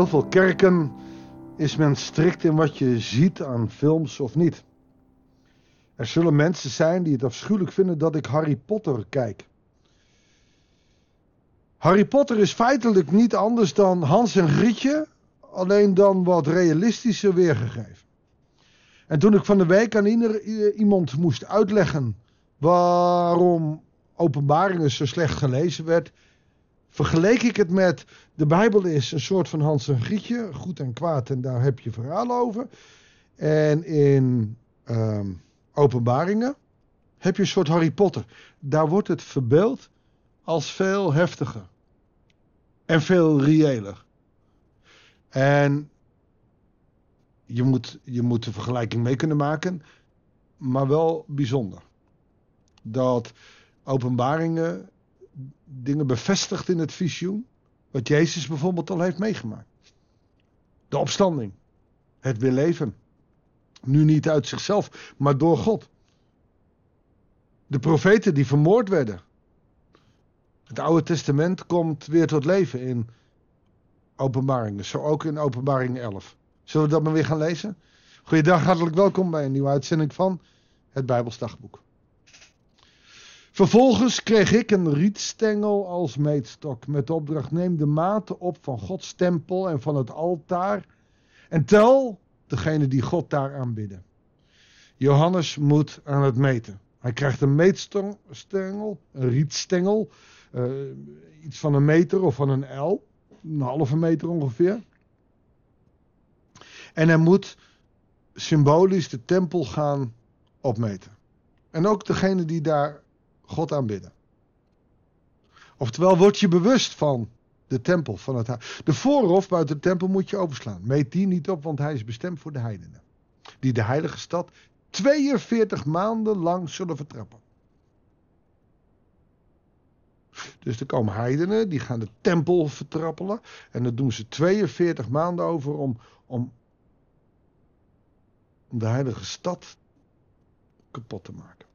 heel veel kerken is men strikt in wat je ziet aan films of niet. Er zullen mensen zijn die het afschuwelijk vinden dat ik Harry Potter kijk. Harry Potter is feitelijk niet anders dan Hans en Grietje, alleen dan wat realistischer weergegeven. En toen ik van de week aan iemand moest uitleggen waarom openbaringen zo slecht gelezen werd, vergeleek ik het met de Bijbel is een soort van Hans en Grietje, goed en kwaad, en daar heb je verhaal over. En in ehm, openbaringen heb je een soort Harry Potter. Daar wordt het verbeeld als veel heftiger. En veel reëler. En je moet, je moet de vergelijking mee kunnen maken, maar wel bijzonder. Dat openbaringen dingen bevestigt in het visioen, wat Jezus bijvoorbeeld al heeft meegemaakt. De opstanding, het weer leven. Nu niet uit zichzelf, maar door God. De profeten die vermoord werden. Het Oude Testament komt weer tot leven in openbaringen. Zo ook in openbaring 11. Zullen we dat maar weer gaan lezen? Goeiedag, hartelijk welkom bij een nieuwe uitzending van het Bijbelsdagboek. Vervolgens kreeg ik een rietstengel als meetstok met de opdracht neem de maten op van Gods tempel en van het altaar en tel degene die God daar aanbidden. Johannes moet aan het meten. Hij krijgt een meetstengel, een rietstengel, uh, iets van een meter of van een L, een halve meter ongeveer. En hij moet symbolisch de tempel gaan opmeten. En ook degene die daar God aanbidden. Oftewel, word je bewust van de tempel, van het. De voorhof buiten de tempel moet je overslaan. Meet die niet op, want hij is bestemd voor de heidenen. Die de heilige stad 42 maanden lang zullen vertrappen. Dus er komen heidenen, die gaan de tempel vertrappelen. En dan doen ze 42 maanden over om, om de heilige stad kapot te maken.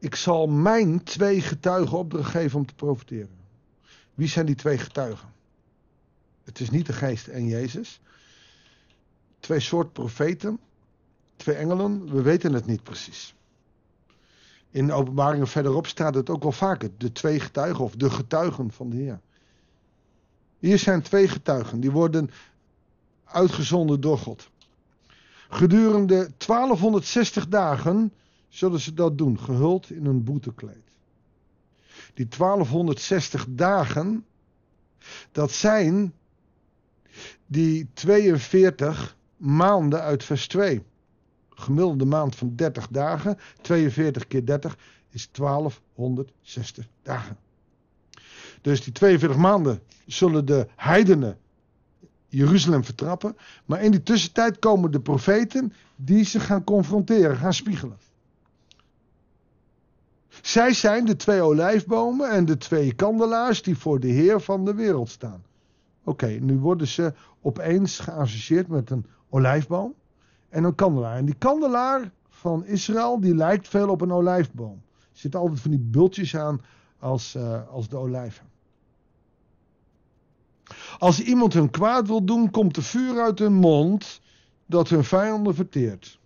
Ik zal mijn twee getuigen opdracht geven om te profiteren. Wie zijn die twee getuigen? Het is niet de geest en Jezus. Twee soort profeten. Twee engelen. We weten het niet precies. In openbaringen verderop staat het ook wel vaker. De twee getuigen of de getuigen van de Heer. Hier zijn twee getuigen. Die worden uitgezonden door God. Gedurende 1260 dagen zullen ze dat doen, gehuld in een boetekleed. Die 1260 dagen, dat zijn die 42 maanden uit vers 2. Gemiddelde maand van 30 dagen, 42 keer 30 is 1260 dagen. Dus die 42 maanden zullen de heidenen Jeruzalem vertrappen. Maar in die tussentijd komen de profeten die ze gaan confronteren, gaan spiegelen. Zij zijn de twee olijfbomen en de twee kandelaars die voor de Heer van de wereld staan. Oké, nu worden ze opeens geassocieerd met een olijfboom en een kandelaar. En die kandelaar van Israël, die lijkt veel op een olijfboom. Er zitten altijd van die bultjes aan als, uh, als de olijven. Als iemand hun kwaad wil doen, komt er vuur uit hun mond dat hun vijanden verteert.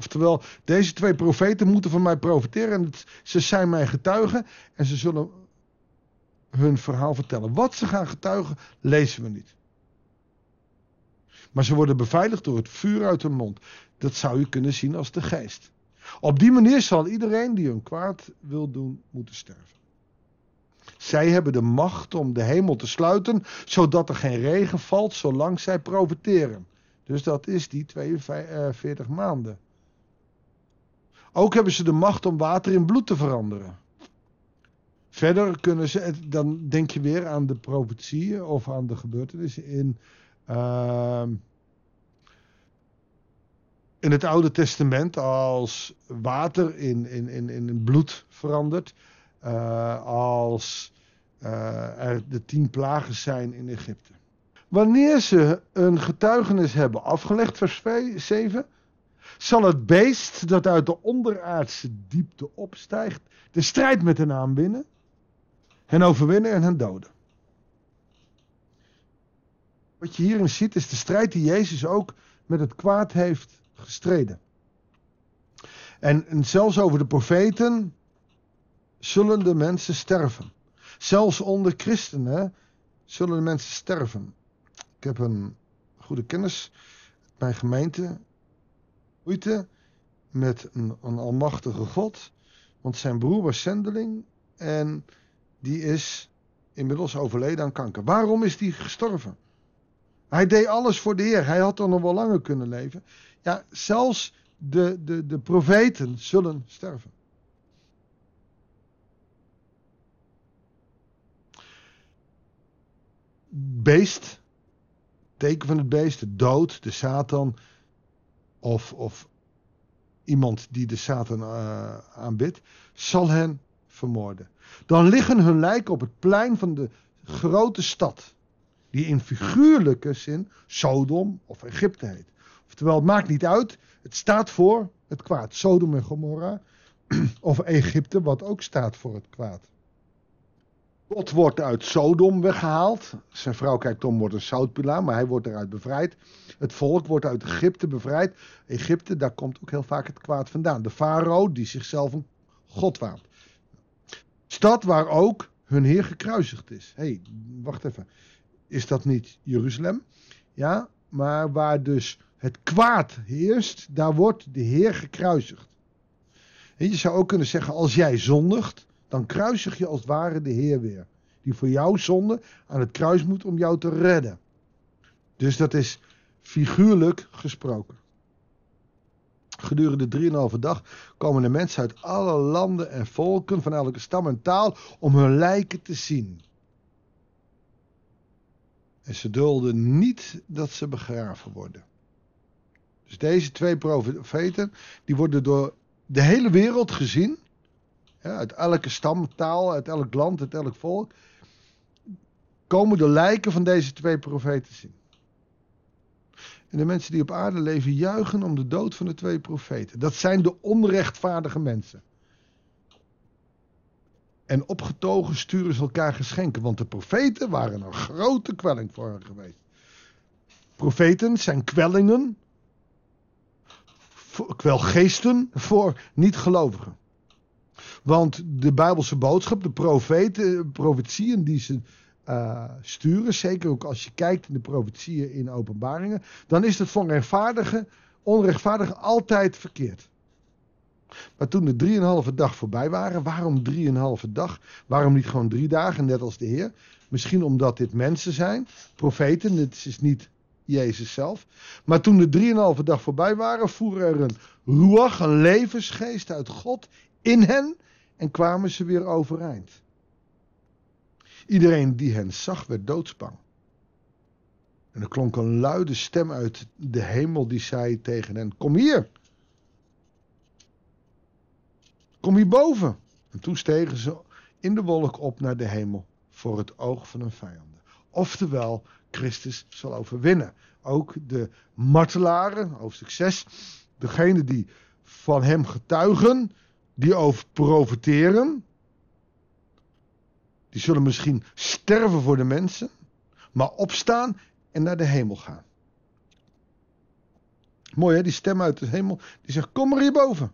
Oftewel, deze twee profeten moeten van mij profiteren. En ze zijn mijn getuigen. En ze zullen hun verhaal vertellen. Wat ze gaan getuigen, lezen we niet. Maar ze worden beveiligd door het vuur uit hun mond. Dat zou je kunnen zien als de geest. Op die manier zal iedereen die hun kwaad wil doen, moeten sterven. Zij hebben de macht om de hemel te sluiten, zodat er geen regen valt zolang zij profiteren. Dus dat is die 42 maanden. Ook hebben ze de macht om water in bloed te veranderen. Verder kunnen ze, dan denk je weer aan de profetieën of aan de gebeurtenissen in, uh, in het Oude Testament als water in, in, in, in bloed verandert. Uh, als uh, er de tien plagen zijn in Egypte. Wanneer ze een getuigenis hebben afgelegd, vers 7, zal het beest dat uit de onderaardse diepte opstijgt, de strijd met hen aanbinnen, hen overwinnen en hen doden. Wat je hierin ziet is de strijd die Jezus ook met het kwaad heeft gestreden. En, en zelfs over de profeten zullen de mensen sterven. Zelfs onder christenen zullen de mensen sterven. Ik heb een goede kennis, mijn gemeente, moeite met een, een almachtige God. Want zijn broer was zendeling en die is inmiddels overleden aan kanker. Waarom is die gestorven? Hij deed alles voor de Heer. Hij had dan nog wel langer kunnen leven. Ja, zelfs de, de, de profeten zullen sterven. Beest, teken van het beest, de dood, de Satan, of, of iemand die de Satan uh, aanbidt, zal hen vermoorden. Dan liggen hun lijken op het plein van de grote stad, die in figuurlijke zin Sodom of Egypte heet. Oftewel, het maakt niet uit, het staat voor het kwaad. Sodom en Gomorra, of Egypte, wat ook staat voor het kwaad. God wordt uit Sodom weggehaald. Zijn vrouw kijkt om, wordt een zoutpilaar, maar hij wordt eruit bevrijd. Het volk wordt uit Egypte bevrijd. Egypte, daar komt ook heel vaak het kwaad vandaan. De farao, die zichzelf een god waant. Stad waar ook hun Heer gekruisigd is. Hé, hey, wacht even. Is dat niet Jeruzalem? Ja, maar waar dus het kwaad heerst, daar wordt de Heer gekruisigd. En je zou ook kunnen zeggen, als jij zondigt, dan kruisig je als het ware de Heer weer. Die voor jouw zonde aan het kruis moet om jou te redden. Dus dat is figuurlijk gesproken. Gedurende 3,5 dag komen de mensen uit alle landen en volken, van elke stam en taal, om hun lijken te zien. En ze dulden niet dat ze begraven worden. Dus deze twee profeten, die worden door de hele wereld gezien. Ja, uit elke stam, taal, uit elk land, uit elk volk. Komen de lijken van deze twee profeten zien. En de mensen die op aarde leven juichen om de dood van de twee profeten. Dat zijn de onrechtvaardige mensen. En opgetogen sturen ze elkaar geschenken, want de profeten waren een grote kwelling voor hen geweest. Profeten zijn kwellingen, kwelgeesten voor niet-gelovigen. Want de Bijbelse boodschap, de profeten, profetieën die ze uh, sturen, zeker ook als je kijkt in de profetieën in openbaringen, dan is het voor rechtvaardigen, onrechtvaardigen altijd verkeerd. Maar toen de drieënhalve dag voorbij waren, waarom drieënhalve dag? Waarom niet gewoon drie dagen, net als de Heer? Misschien omdat dit mensen zijn, profeten, dit is niet Jezus zelf. Maar toen de drieënhalve dag voorbij waren, voer er een ruach, een levensgeest uit God in hen en kwamen ze weer overeind. Iedereen die hen zag werd doodsbang. En er klonk een luide stem uit de hemel die zei tegen hen: Kom hier. Kom hier boven. En toen stegen ze in de wolk op naar de hemel voor het oog van hun vijanden. Oftewel, Christus zal overwinnen. Ook de martelaren, hoofdstuk 6, degene die van hem getuigen, die over profiteren, die zullen misschien sterven voor de mensen, maar opstaan en naar de hemel gaan. Mooi hè, die stem uit de hemel, die zegt, kom maar hierboven.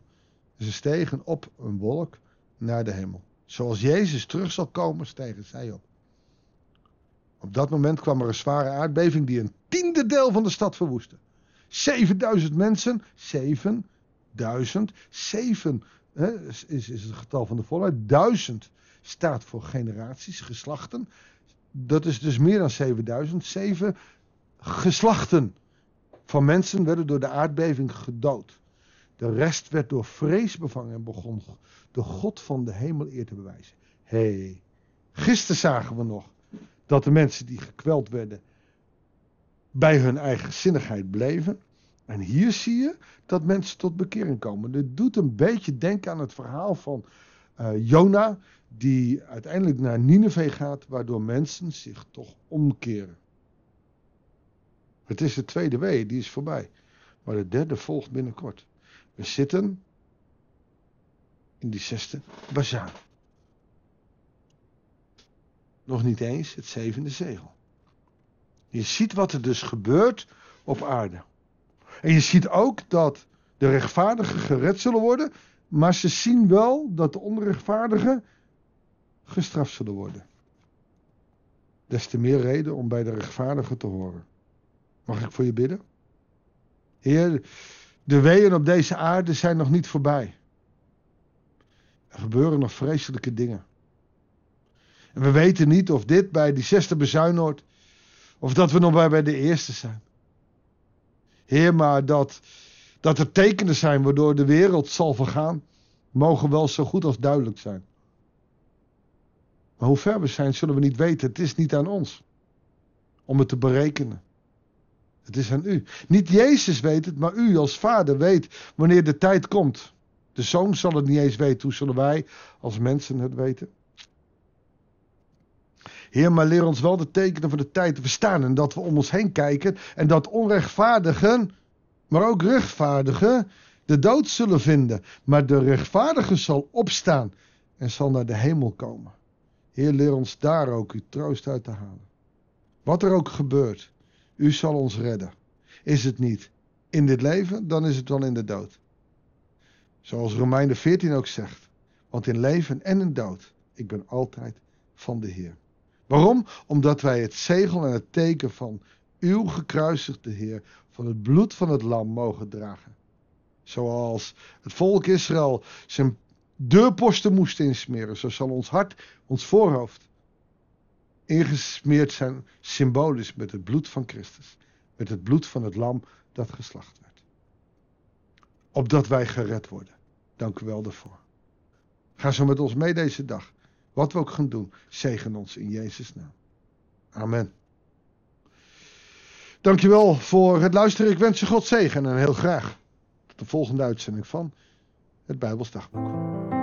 Ze stegen op een wolk naar de hemel. Zoals Jezus terug zal komen, stegen zij op. Op dat moment kwam er een zware aardbeving die een tiende deel van de stad verwoestte. 7000 mensen, 7000, 7 hè, is, is het getal van de volheid, 1000 staat voor generaties, geslachten. Dat is dus meer dan 7000. Zeven geslachten van mensen werden door de aardbeving gedood. De rest werd door vrees bevangen en begon de God van de hemel eer te bewijzen. Hé, hey, gisteren zagen we nog dat de mensen die gekweld werden bij hun eigen zinnigheid bleven. En hier zie je dat mensen tot bekering komen. Dit doet een beetje denken aan het verhaal van uh, Jona, die uiteindelijk naar Nineveh gaat, waardoor mensen zich toch omkeren. Het is de tweede wee, die is voorbij. Maar de derde volgt binnenkort. We zitten in die zesde bazaan. Nog niet eens het zevende zegel. Je ziet wat er dus gebeurt op aarde. En je ziet ook dat de rechtvaardigen gered zullen worden, maar ze zien wel dat de onrechtvaardigen gestraft zullen worden. Des te meer reden om bij de rechtvaardigen te horen. Mag ik voor je bidden? Heer, de weeën op deze aarde zijn nog niet voorbij. Er gebeuren nog vreselijke dingen. En we weten niet of dit bij die zesde bezuin hoort. Of dat we nog bij, bij de eerste zijn. Heer, maar dat, dat er tekenen zijn waardoor de wereld zal vergaan, mogen wel zo goed als duidelijk zijn. Maar hoe ver we zijn, zullen we niet weten. Het is niet aan ons om het te berekenen. Het is aan u. Niet Jezus weet het, maar u als vader weet wanneer de tijd komt. De zoon zal het niet eens weten. Hoe zullen wij als mensen het weten? Heer, maar leer ons wel de tekenen van de tijd te verstaan. En dat we om ons heen kijken. En dat onrechtvaardigen, maar ook rechtvaardigen, de dood zullen vinden. Maar de rechtvaardige zal opstaan en zal naar de hemel komen. Heer, leer ons daar ook uw troost uit te halen. Wat er ook gebeurt, u zal ons redden. Is het niet in dit leven, dan is het wel in de dood. Zoals Romeinen 14 ook zegt. Want in leven en in dood, ik ben altijd van de Heer. Waarom? Omdat wij het zegel en het teken van uw gekruisigde Heer, van het bloed van het lam mogen dragen. Zoals het volk Israël zijn deurposten moest insmeren, zo zal ons hart, ons voorhoofd, ingesmeerd zijn symbolisch met het bloed van Christus. Met het bloed van het lam dat geslacht werd. Opdat wij gered worden. Dank u wel daarvoor. Ga zo met ons mee deze dag. Wat we ook gaan doen, zegen ons in Jezus' naam. Amen. Dankjewel voor het luisteren. Ik wens je God zegen en heel graag tot de volgende uitzending van het Bijbelsdagboek.